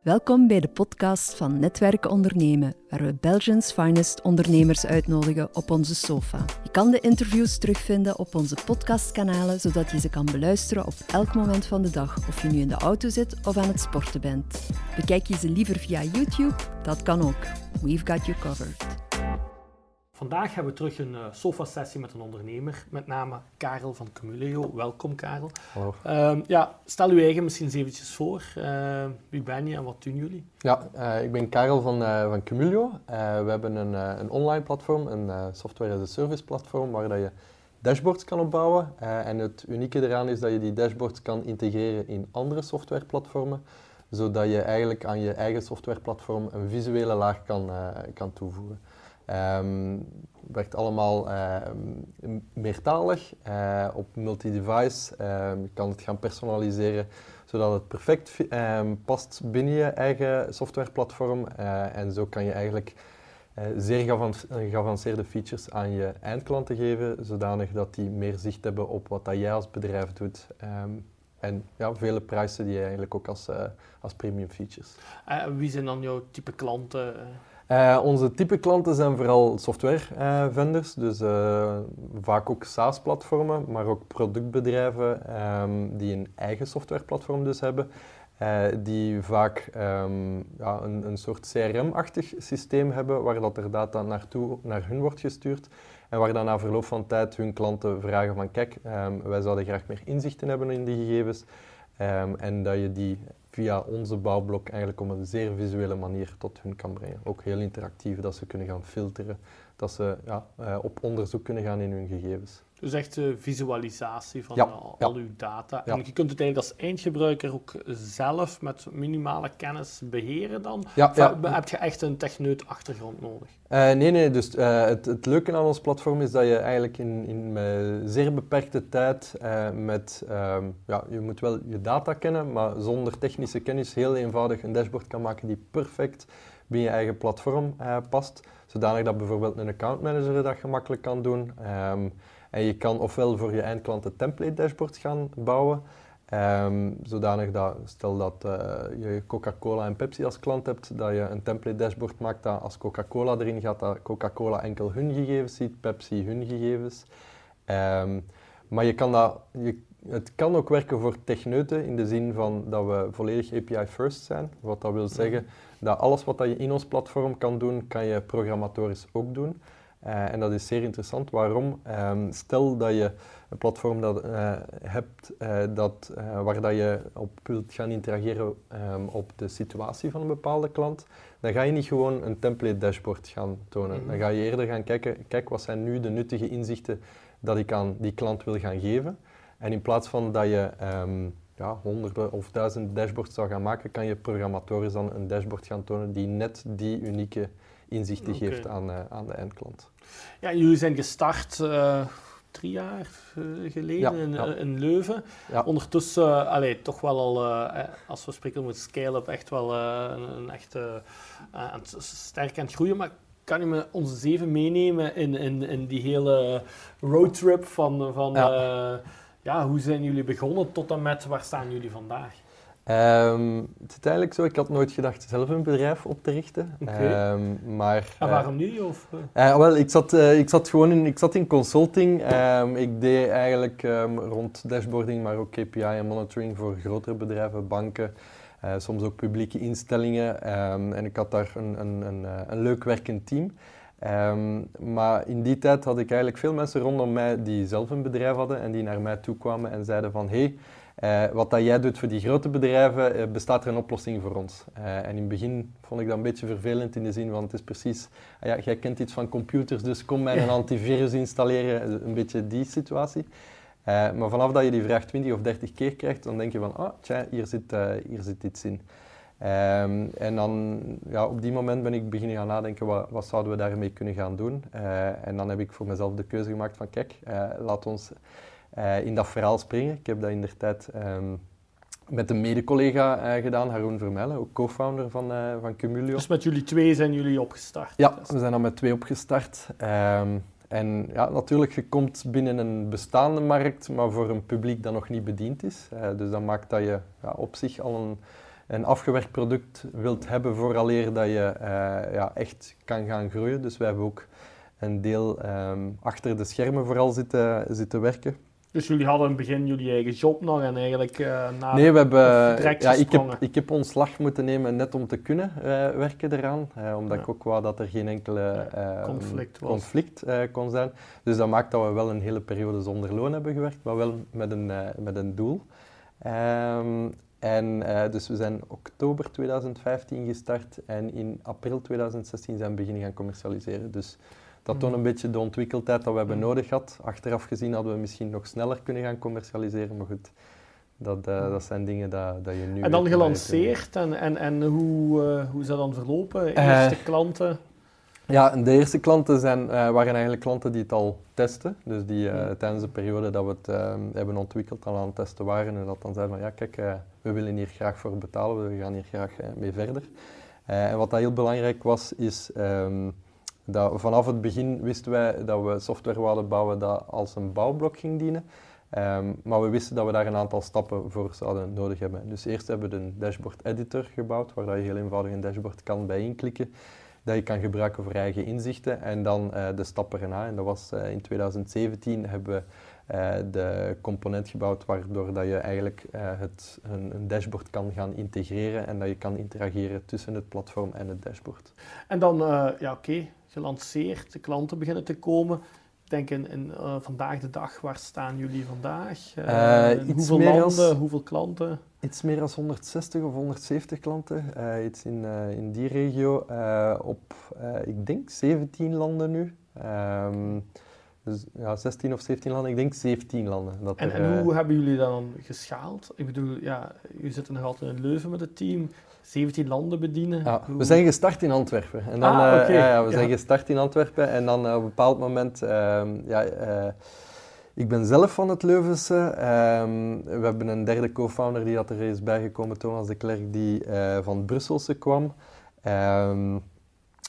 Welkom bij de podcast van Netwerken Ondernemen, waar we Belgians finest ondernemers uitnodigen op onze sofa. Je kan de interviews terugvinden op onze podcastkanalen, zodat je ze kan beluisteren op elk moment van de dag, of je nu in de auto zit of aan het sporten bent. Bekijk je ze liever via YouTube? Dat kan ook. We've got you covered. Vandaag hebben we terug een uh, sofa-sessie met een ondernemer, met name Karel van Cumulio. Welkom Karel. Hallo. Ehm, ja, stel u eigen misschien eens eventjes voor. Uh, wie ben je en wat doen jullie? Ja, uh, ik ben Karel van, van Cumulio. we hebben een, een online platform, een software as a service platform, waar dat je dashboards kan opbouwen. en het unieke eraan is dat je die dashboards kan integreren in andere softwareplatformen, zodat je eigenlijk aan je eigen softwareplatform een visuele laag kan, kan toevoegen. Um, werkt allemaal uh, meertalig, uh, op multi-device. Um, je kan het gaan personaliseren zodat het perfect past binnen je eigen softwareplatform. Uh, en zo kan je eigenlijk zeer geavanceerde features aan je eindklanten geven, zodanig dat die meer zicht hebben op wat dat jij als bedrijf doet. en ja, vele prijzen die je eigenlijk ook als, als premium features. wie zijn dan jouw type klanten? Uh, onze type klanten zijn vooral software vendors, dus uh, vaak ook SaaS-platformen, maar ook productbedrijven um, die een eigen softwareplatform dus hebben, uh, die vaak um, ja, een, een, soort CRM-achtig systeem hebben, waar dat er data naartoe, naar hun wordt gestuurd en waar dan na verloop van tijd hun klanten vragen van kijk, um, wij zouden graag meer inzichten hebben in die gegevens en dat je die via onze bouwblok eigenlijk op een zeer visuele manier tot hun kan brengen. Ook heel interactief, dat ze kunnen gaan filteren, dat ze ja, uh, op onderzoek kunnen gaan in hun gegevens. Dus echt uh, visualisatie van ja, al, ja. uw data. En je kunt het eigenlijk als eindgebruiker ook zelf met minimale kennis beheren dan? Ja, of heb je echt een techneut achtergrond nodig? Uh, nee, nee. Dus het, het, leuke aan ons platform is dat je eigenlijk in, in zeer beperkte tijd met... Um, ja, je moet wel je data kennen, maar zonder technische kennis heel eenvoudig een dashboard kan maken die perfect binnen je eigen platform past. Zodanig dat bijvoorbeeld een accountmanager dat gemakkelijk kan doen. Um, en je kan ofwel voor je eindklant een template dashboard gaan bouwen, um, zodanig dat, stel dat uh, je Coca-Cola en Pepsi als klant hebt, dat je een template dashboard maakt dat als Coca-Cola erin gaat, dat Coca-Cola enkel hun gegevens ziet, Pepsi hun gegevens. Um, maar je kan dat, je, het kan ook werken voor techneuten in de zin van dat we volledig API first zijn. Wat dat wil zeggen dat alles wat je in ons platform kan doen, kan je programmatorisch ook doen. Uh, en dat is zeer interessant. Waarom? Um, stel dat je een platform dat, uh, hebt uh, dat, waar dat je op wilt gaan interageren um, op de situatie van een bepaalde klant, dan ga je niet gewoon een template dashboard gaan tonen. -hmm. Dan ga je eerder gaan kijken, kijk wat zijn nu de nuttige inzichten dat ik aan die klant wil gaan geven. En in plaats van dat je um, ja, honderden of duizenden dashboards zou gaan maken, kan je programmatorisch dan een dashboard gaan tonen die net die unieke inzichten okay. geeft aan, uh, aan de eindklant. Ja, jullie zijn gestart uh, drie jaar uh, geleden ja, in, ja. in, Leuven. Ja. Ondertussen, allee, toch wel al, als we spreken met scale-up, echt wel een, een echt sterk aan het groeien. Maar kan je me ons eens even meenemen in, in, in die hele roadtrip van, van ja. hoe zijn jullie begonnen tot en met waar staan jullie vandaag? Um, het is eigenlijk zo, ik had nooit gedacht zelf een bedrijf op te richten. Okay. Um, maar, en waarom uh, niet? Of? Uh, wel, ik zat, uh, ik zat gewoon in, ik zat in consulting. Um, ik deed eigenlijk rond dashboarding, maar ook KPI en monitoring voor grotere bedrijven, banken, soms ook publieke instellingen. en ik had daar een, een, een, een leuk werkend team. Maar in die tijd had ik eigenlijk veel mensen rondom mij die zelf een bedrijf hadden en die naar mij toe kwamen en zeiden van hey, uh, wat dat jij doet voor die grote bedrijven, uh, bestaat er een oplossing voor ons. Uh, en in het begin vond ik dat een beetje vervelend in de zin van het is precies, ah ja, jij kent iets van computers, dus kom mij een antivirus installeren, een beetje die situatie. maar vanaf dat je die vraag 20 of 30 keer krijgt, dan denk je van, ah, tja, hier zit, hier zit iets in. Um, en dan, ja, op die moment ben ik beginnen gaan nadenken, wat, wat zouden we daarmee kunnen gaan doen? en dan heb ik voor mezelf de keuze gemaakt van, kijk, laat ons uh, in dat verhaal springen. Ik heb dat in de tijd um, met een mede-collega gedaan, Haroon Vermelle, ook co-founder van, van Cumulio. Dus met jullie twee zijn jullie opgestart? Ja, we zijn dan met twee opgestart. Um, en ja, natuurlijk, je komt binnen een bestaande markt, maar voor een publiek dat nog niet bediend is. dus dat maakt dat je ja, op zich al een een afgewerkt product wilt hebben vooraleer dat je ja, echt kan gaan groeien. Dus we hebben ook een deel ehm, achter de schermen vooral zitten, zitten werken. Dus jullie hadden in het begin jullie eigen job nog en eigenlijk uh, na Nee, we hebben, ja, ik, heb, ik heb ontslag moeten nemen net om te kunnen uh, werken eraan. Uh, omdat ik ook wou dat er geen enkele conflict, conflict kon zijn. Dus dat maakt dat we wel een hele periode zonder loon hebben gewerkt, maar wel met een, met een doel. Um, en dus we zijn oktober 2015 gestart en in april 2016 zijn we beginnen gaan commercialiseren. Dus dat toont een beetje de ontwikkeldheid dat we hebben nodig gehad. Achteraf gezien hadden we misschien nog sneller kunnen gaan commercialiseren, maar goed, dat, uh, dat zijn dingen dat, dat je nu... En dan gelanceerd en, en, en hoe, uh, hoe is dat dan verlopen? Eh, eerste klanten? Ja, de eerste klanten zijn, waren eigenlijk klanten die het al testen. Dus die tijdens de periode dat we het hebben ontwikkeld al aan het testen waren. En dat dan zeiden van ja kijk, we willen hier graag voor betalen, we gaan hier graag mee verder. en wat dat heel belangrijk was, is... Um, dat, vanaf het begin wisten wij dat we software wilden bouwen dat als een bouwblok ging dienen. Um, maar we wisten dat we daar een aantal stappen voor zouden nodig hebben. Dus eerst hebben we een dashboard editor gebouwd, waar je heel eenvoudig een dashboard kan bij inklikken, dat je kan gebruiken voor eigen inzichten. En dan uh, de stappen erna, en dat was uh, in 2017 hebben we uh, de component gebouwd waardoor dat je eigenlijk het, een, een, dashboard kan gaan integreren en dat je kan interageren tussen het platform en het dashboard. En dan, ja oké, gelanceerd, de klanten beginnen te komen. Ik denk in, in uh, vandaag de dag, waar staan jullie vandaag? Uh, hoeveel landen, als, hoeveel klanten? Iets meer dan 160 of 170 klanten. Iets in, in die regio. op, ik denk, 17 landen nu. Um, dus ja, 16 of 17 landen, ik denk 17 landen. Dat en, er, en hoe hebben jullie dan geschaald? Ik bedoel, ja, jullie zitten nog altijd in Leuven met het team. 17 landen bedienen? Ja, we zijn gestart in Antwerpen. En dan, ah, okay. uh, ja, we zijn gestart in Antwerpen en dan uh, op een bepaald moment... Uh, ja, eh, ik ben zelf van het Leuvense. Ehm, we hebben een derde co-founder die had er is bijgekomen, Thomas de Klerk, die van het Brusselse kwam. Ehm,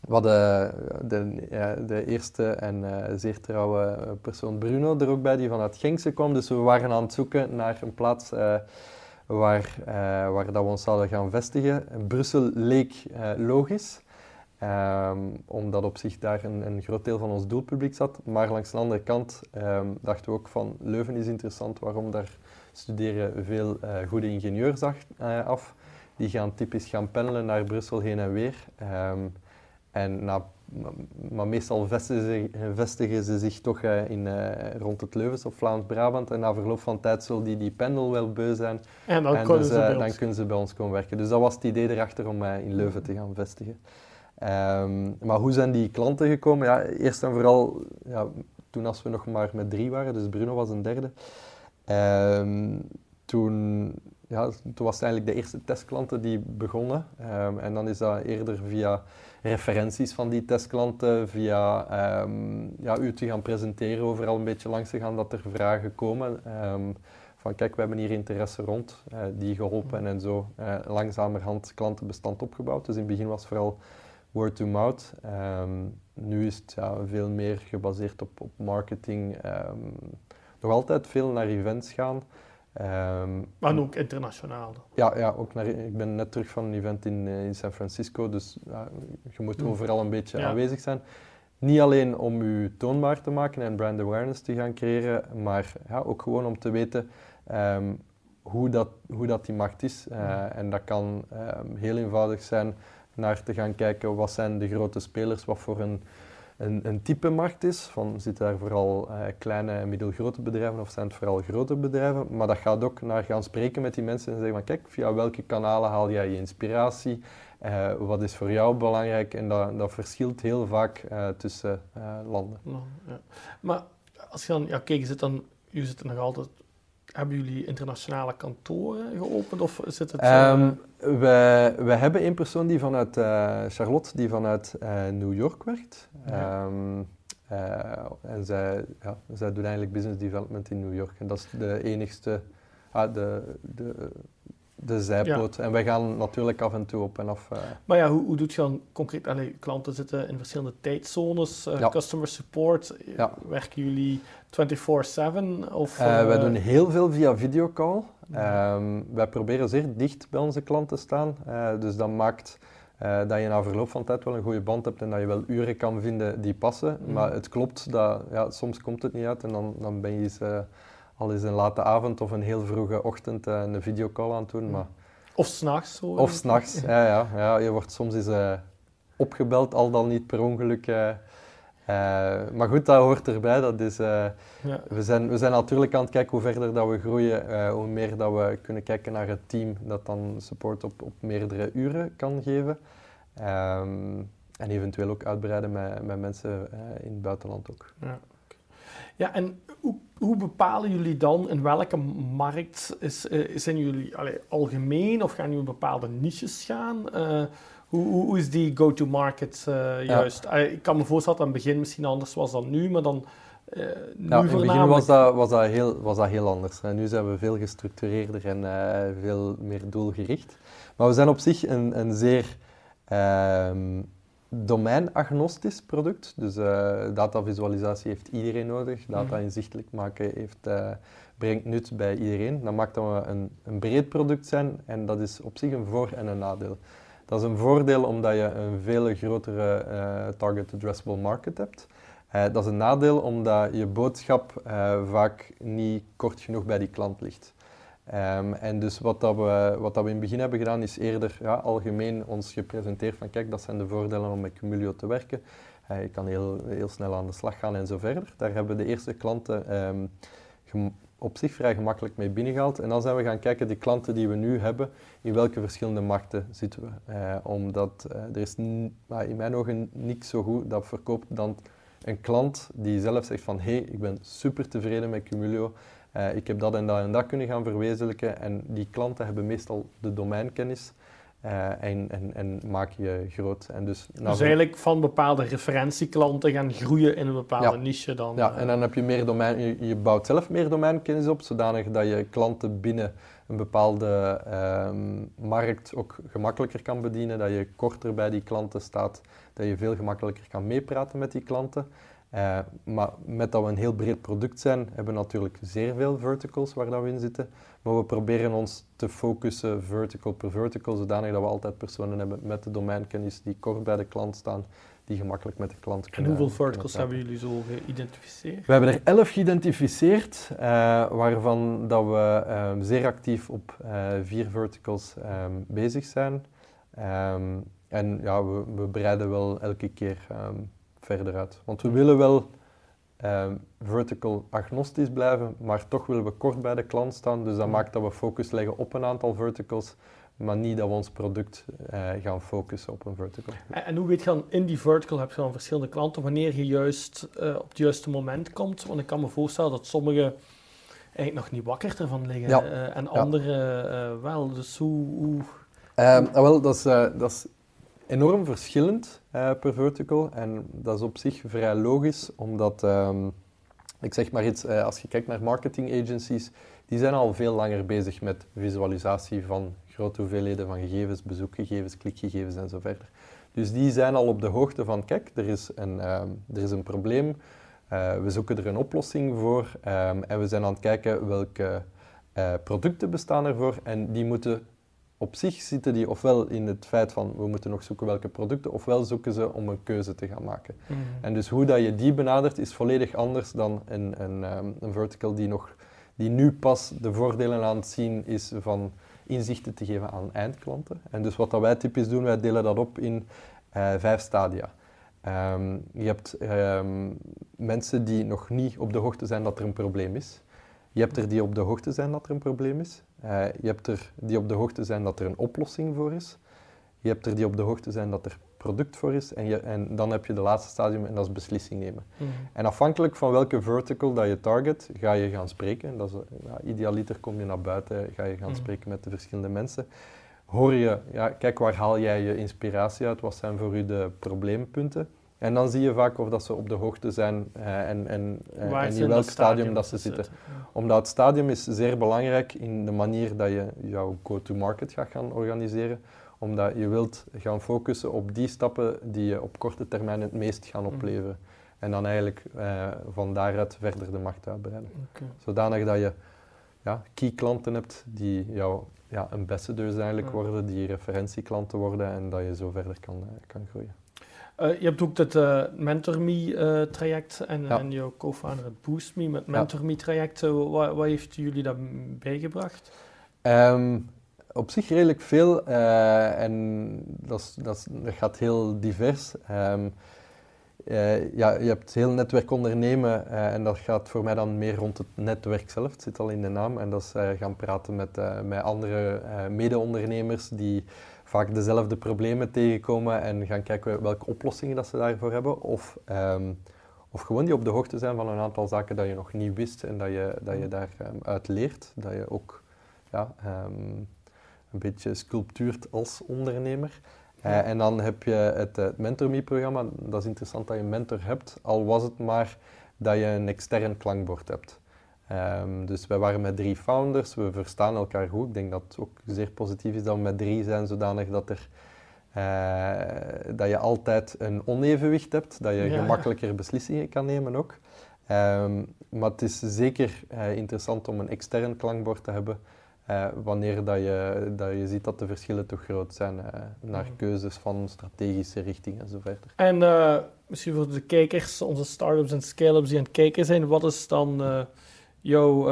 we hadden de, ja, de eerste en zeer trouwe persoon Bruno er ook bij, die vanuit Genkse kwam. Dus we waren aan het zoeken naar een plaats waar, uh, waar dat we ons zouden gaan vestigen. Brussel leek uh, logisch, um, omdat op zich daar een, een, groot deel van ons doelpubliek zat. Maar langs de andere kant um, dachten we ook van Leuven is interessant, waarom daar studeren veel uh, goede ingenieurs af. Die gaan typisch gaan pendelen naar Brussel heen en weer. Um, en maar meestal vestigen ze, vestigen ze zich toch uh, in, uh, rond het Leuvens of Vlaams-Brabant. En na verloop van tijd zullen die die pendel wel beu zijn. En dan, kunnen, dus, ze uh, dan kunnen ze bij ons komen werken. Dus dat was het idee erachter om in Leuven te gaan vestigen. Um, maar hoe zijn die klanten gekomen? Ja, eerst en vooral, ja, toen als we nog maar met drie waren, dus Bruno was een derde. Um, toen, ja, toen was het eigenlijk de eerste testklanten die begonnen. Um, en dan is dat eerder via referenties van die testklanten via um, ja, u te gaan presenteren, overal een beetje langs te gaan dat er vragen komen. Um, van kijk, we hebben hier interesse rond, uh, die geholpen en zo uh, langzamerhand klantenbestand opgebouwd. Dus in het begin was het vooral word to mouth. Nu is het ja, veel meer gebaseerd op, op marketing. nog altijd veel naar events gaan. Um, maar ook internationaal? Ja, ja ook naar, ik ben net terug van een event in, uh, in San Francisco, dus ja, je moet mm. overal een beetje aanwezig zijn. Niet alleen om je toonbaar te maken en brand awareness te gaan creëren, maar ja, ook gewoon om te weten um, hoe, dat, hoe dat die markt is. Uh, en dat kan um, heel eenvoudig zijn naar te gaan kijken wat zijn de grote spelers, wat voor een een, een type markt is. Van, zitten daar vooral uh, kleine en middelgrote bedrijven of zijn het vooral grote bedrijven? Maar dat gaat ook naar gaan spreken met die mensen en zeggen van kijk, via welke kanalen haal jij je inspiratie? Uh, wat is voor jou belangrijk? En dat, dat verschilt heel vaak uh, tussen landen. Ja. Maar als je dan, ja kijk, je zit dan, je zit nog altijd hebben jullie internationale kantoren geopend of zit het... Um, we, we hebben één persoon die vanuit uh, Charlotte, die vanuit uh, New York werkt. Ja. Um, uh, en zij, ja, zij doet eigenlijk business development in New York. En dat is de enigste, ah, de, de, de zijpoot. En wij gaan natuurlijk af en toe op en af. Uh... Maar ja, hoe, hoe doet je dan concreet? Allee, klanten zitten in verschillende tijdzones, uh, ja. customer support. Ja. Werken jullie 24-7? Of, uh, wij doen heel veel via videocall. Um, wij proberen zeer dicht bij onze klanten te staan. dus dat maakt dat je na verloop van tijd wel een goede band hebt en dat je wel uren kan vinden die passen. Maar het klopt dat ja, soms komt het niet uit en dan, dan ben je eens, al eens een late avond of een heel vroege ochtend een videocall aan het doen. Maar of s'nachts. Of s'nachts, ja, ja, ja. Je wordt soms eens uh, opgebeld, al dan niet per ongeluk. Uh, uh, maar goed, dat hoort erbij. Dat is, ja. we, zijn, we zijn natuurlijk aan het kijken hoe verder dat we groeien, hoe meer dat we kunnen kijken naar het team dat dan support op, op meerdere uren kan geven. Um, en eventueel ook uitbreiden met, met mensen in het buitenland ook. Ja. Ja, en hoe, hoe, bepalen jullie dan in welke markt is, uh, zijn jullie allee, algemeen of gaan jullie bepaalde niches gaan? Uh, hoe, hoe, is die go-to-market uh, juist? Ja. ik kan me voorstellen dat aan het begin misschien anders was dan nu, maar dan nu ja, in het begin was dat, was, dat heel, was dat heel anders. nu zijn we veel gestructureerder en veel meer doelgericht. Maar we zijn op zich een, een zeer ehm, domeinagnostisch product. Dus uh, datavisualisatie heeft iedereen nodig. Data mhm. inzichtelijk maken heeft, uh, brengt nut bij iedereen. Dat maakt dat we een, een, breed product zijn en dat is op zich een voor- en een nadeel. Dat is een voordeel omdat je een veel grotere uh, target addressable market hebt. dat is een nadeel omdat je boodschap vaak niet kort genoeg bij die klant ligt. Um, en dus wat, dat we, wat dat we in het begin hebben gedaan, is eerder ja, algemeen ons gepresenteerd van kijk, dat zijn de voordelen om met Cumulio te werken. Uh, je kan heel, heel snel aan de slag gaan en zo verder. Daar hebben we de eerste klanten um, op zich vrij gemakkelijk mee binnengehaald. En dan zijn we gaan kijken, de klanten die we nu hebben, in welke verschillende markten zitten we. Uh, omdat uh, er is in mijn ogen niks zo goed dat verkoopt dan een klant die zelf zegt van hé, hey, ik ben super tevreden met Cumulio. Uh, ik heb dat en dat en dat kunnen gaan verwezenlijken. En die klanten hebben meestal de domeinkennis. Uh, en, en, en, maak je groot. En dus, dus eigenlijk van bepaalde referentieklanten gaan groeien in een bepaalde niche dan? Ja, en dan heb je meer domein, je, je, bouwt zelf meer domeinkennis op, zodanig dat je klanten binnen een bepaalde um, markt ook gemakkelijker kan bedienen, dat je korter bij die klanten staat, dat je veel gemakkelijker kan meepraten met die klanten. Uh, maar met dat we een heel breed product zijn, hebben we natuurlijk zeer veel verticals waar dat we in zitten. Maar we proberen ons te focussen vertical per vertical, zodanig dat we altijd personen hebben met de domeinkennis die kort bij de klant staan, die gemakkelijk met de klant kunnen En hoeveel verticals hebben jullie zo geïdentificeerd? We hebben er elf geïdentificeerd, uh, waarvan dat we um, zeer actief op uh, vier verticals um, bezig zijn. Um, en ja, we, we breiden wel elke keer verder uit. Want we willen wel ehm, vertical agnostisch blijven, maar toch willen we kort bij de klant staan. Dus dat maakt dat we focus leggen op een aantal verticals, maar niet dat we ons product uh, gaan focussen op een vertical. En, en, hoe weet je dan, in die vertical heb je dan verschillende klanten, wanneer je juist uh, op het juiste moment komt? Want ik kan me voorstellen dat sommige eigenlijk nog niet wakker ervan liggen ja. uh, en andere wel. Dus hoe... hoe... Um, wel, dat is, dat is enorm verschillend uh, per vertical. En dat is op zich vrij logisch, omdat, um, ik zeg maar iets, uh, als je kijkt naar marketing agencies, die zijn al veel langer bezig met visualisatie van grote hoeveelheden van gegevens, bezoekgegevens, klikgegevens en zo verder. Dus die zijn al op de hoogte van, kijk, er is een, um, er is een probleem, uh, we zoeken er een oplossing voor um, en we zijn aan het kijken welke producten bestaan ervoor en die moeten op zich zitten die ofwel in het feit van we moeten nog zoeken welke producten, ofwel zoeken ze om een keuze te gaan maken. Mhm. En dus hoe dat je die benadert is volledig anders dan een, een, um, een vertical die, nog, die nu pas de voordelen aan het zien is van inzichten te geven aan eindklanten. En dus wat dat wij typisch doen, wij delen dat op in uh, vijf stadia. Um, je hebt um, mensen die nog niet op de hoogte zijn dat er een probleem is. Je hebt er die op de hoogte zijn dat er een probleem is. Uh, je hebt er die op de hoogte zijn dat er een oplossing voor is. Je hebt er die op de hoogte zijn dat er product voor is. En, je, en dan heb je de laatste stadium en dat is beslissing nemen. Mhm. En afhankelijk van welke vertical dat je target, ga je gaan spreken. Dat is, ja, idealiter kom je naar buiten, ga je gaan mhm. spreken met de verschillende mensen. Hoor je, ja, kijk waar haal jij je inspiratie uit? Wat zijn voor u de probleempunten? En dan zie je vaak of dat ze op de hoogte zijn uh, en, en, uh, en in welk stadium, dat ze zitten. Omdat het stadium is zeer belangrijk in de manier dat je jouw go-to-market gaat gaan organiseren. Omdat je wilt gaan focussen op die stappen die je op korte termijn het meest gaan mm. opleveren. En dan eigenlijk uh, van daaruit verder de markt uitbreiden. Okay. Zodanig dat je ja, key klanten hebt die jouw ja, ambassadors eigenlijk worden, die referentieklanten worden en dat je zo verder kan, kan groeien. Je hebt ook het uh, MentorMe-traject en, en jouw co-founder het BoostMe met MentorMe-traject. wat, wat heeft jullie daar bijgebracht? Ehm, op zich redelijk veel en dat, dat, dat, gaat heel divers. Um, uh, ja, je hebt heel netwerk ondernemen en dat gaat voor mij dan meer rond het netwerk zelf. Het zit al in de naam. En dat is gaan praten met, met andere mede-ondernemers die vaak dezelfde problemen tegenkomen en gaan kijken welke oplossingen dat ze daarvoor hebben. Of, um, of gewoon die op de hoogte zijn van een aantal zaken dat je nog niet wist en dat je, dat je daaruit leert. Dat je ook ja, um, een beetje sculptuurt als ondernemer. Uh, en dan heb je het, het MentorMe-programma. Dat is interessant dat je een mentor hebt, al was het maar dat je een extern klankbord hebt. Um, dus wij waren met drie founders, we verstaan elkaar goed. Ik denk dat het ook zeer positief is dat we met drie zijn, zodanig dat, er, uh, dat je altijd een onevenwicht hebt, dat je gemakkelijker beslissingen kan nemen ook. Um, maar het is zeker uh, interessant om een extern klankbord te hebben, uh, wanneer dat je, dat je ziet dat de verschillen toch groot zijn naar mhm. keuzes van strategische richtingen en zo verder. En misschien voor de kijkers, onze startups en scale-ups die aan het kijken zijn, wat is dan jouw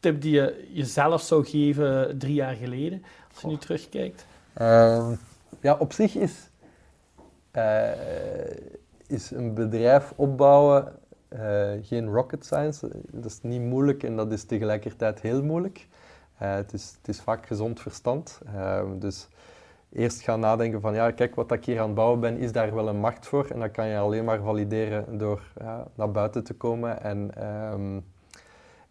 tip die je jezelf zou geven drie jaar geleden, als je nu terugkijkt? Ehm, ja, op zich is, is een bedrijf opbouwen geen rocket science. Dat is niet moeilijk en dat is tegelijkertijd heel moeilijk. Het, is, het is vaak gezond verstand. Uh, dus eerst gaan nadenken van, ja, kijk, wat ik hier aan het bouwen ben, is daar wel een macht voor? En dat kan je alleen maar valideren door ja, naar buiten te komen en, um,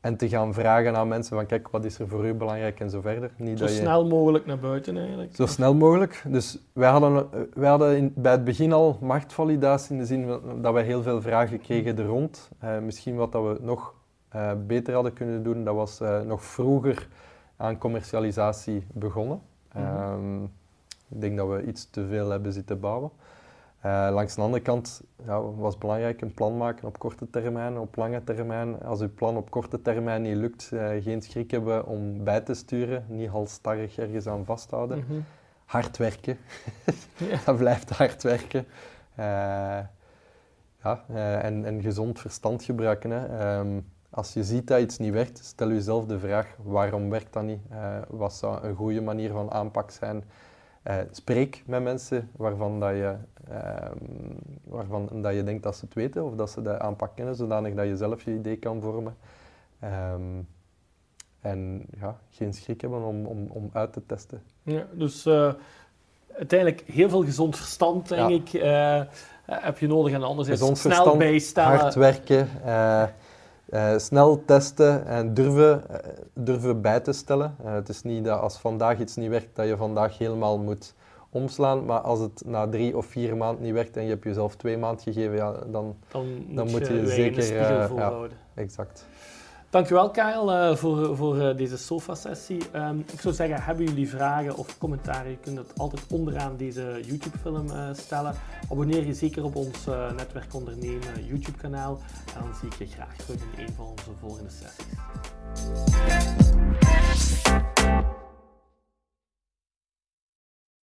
en te gaan vragen aan mensen van, kijk, wat is er voor u belangrijk en zo verder. Niet zo dat snel mogelijk naar buiten eigenlijk. Zo snel mogelijk. Dus wij hadden, wij hadden in, bij het begin al machtvalidatie in de zin dat wij heel veel vragen kregen er rond. Uh, misschien wat dat we nog beter hadden kunnen doen, dat was nog vroeger aan commercialisatie begonnen. Mhm. Ehm, ik denk dat we iets te veel hebben zitten bouwen. Uh, langs de andere kant ja, was het belangrijk een plan maken op korte termijn, op lange termijn. Als uw plan op korte termijn niet lukt, uh, geen schrik hebben om bij te sturen, niet halstarrig ergens aan vasthouden. Mm Hard werken, dat blijft hard werken. Uh, ja, en, en gezond verstand gebruiken. Hè. Um, als je ziet dat iets niet werkt, stel jezelf de vraag waarom werkt dat niet? Wat zou een goede manier van aanpak zijn? Uh, spreek met mensen waarvan, dat je, uh, waarvan dat je denkt dat ze het weten of dat ze de aanpak kennen, zodanig dat je zelf je idee kan vormen. Um, en ja, geen schrik hebben om, om, om uit te testen. Ja, dus uh, uiteindelijk heel veel gezond verstand, denk ik, heb je nodig. En anders is snel bijstellen. hard werken. Uh, snel testen en durven, uh, durven bij te stellen. Uh, het is niet dat als vandaag iets niet werkt, dat je vandaag helemaal moet omslaan. Maar als het na drie of vier maanden niet werkt en je hebt jezelf twee maanden gegeven, ja, dan, dan, dan moet je, je zeker... ja, exact. Dankjewel Kyle uh, voor, voor uh, deze sofa-sessie. Um, ik zou zeggen, hebben jullie vragen of commentaren? Je kunt het altijd onderaan deze YouTube-film stellen. Abonneer je zeker op ons Netwerk Ondernemen YouTube-kanaal. En dan zie ik je graag terug in een van onze volgende sessies.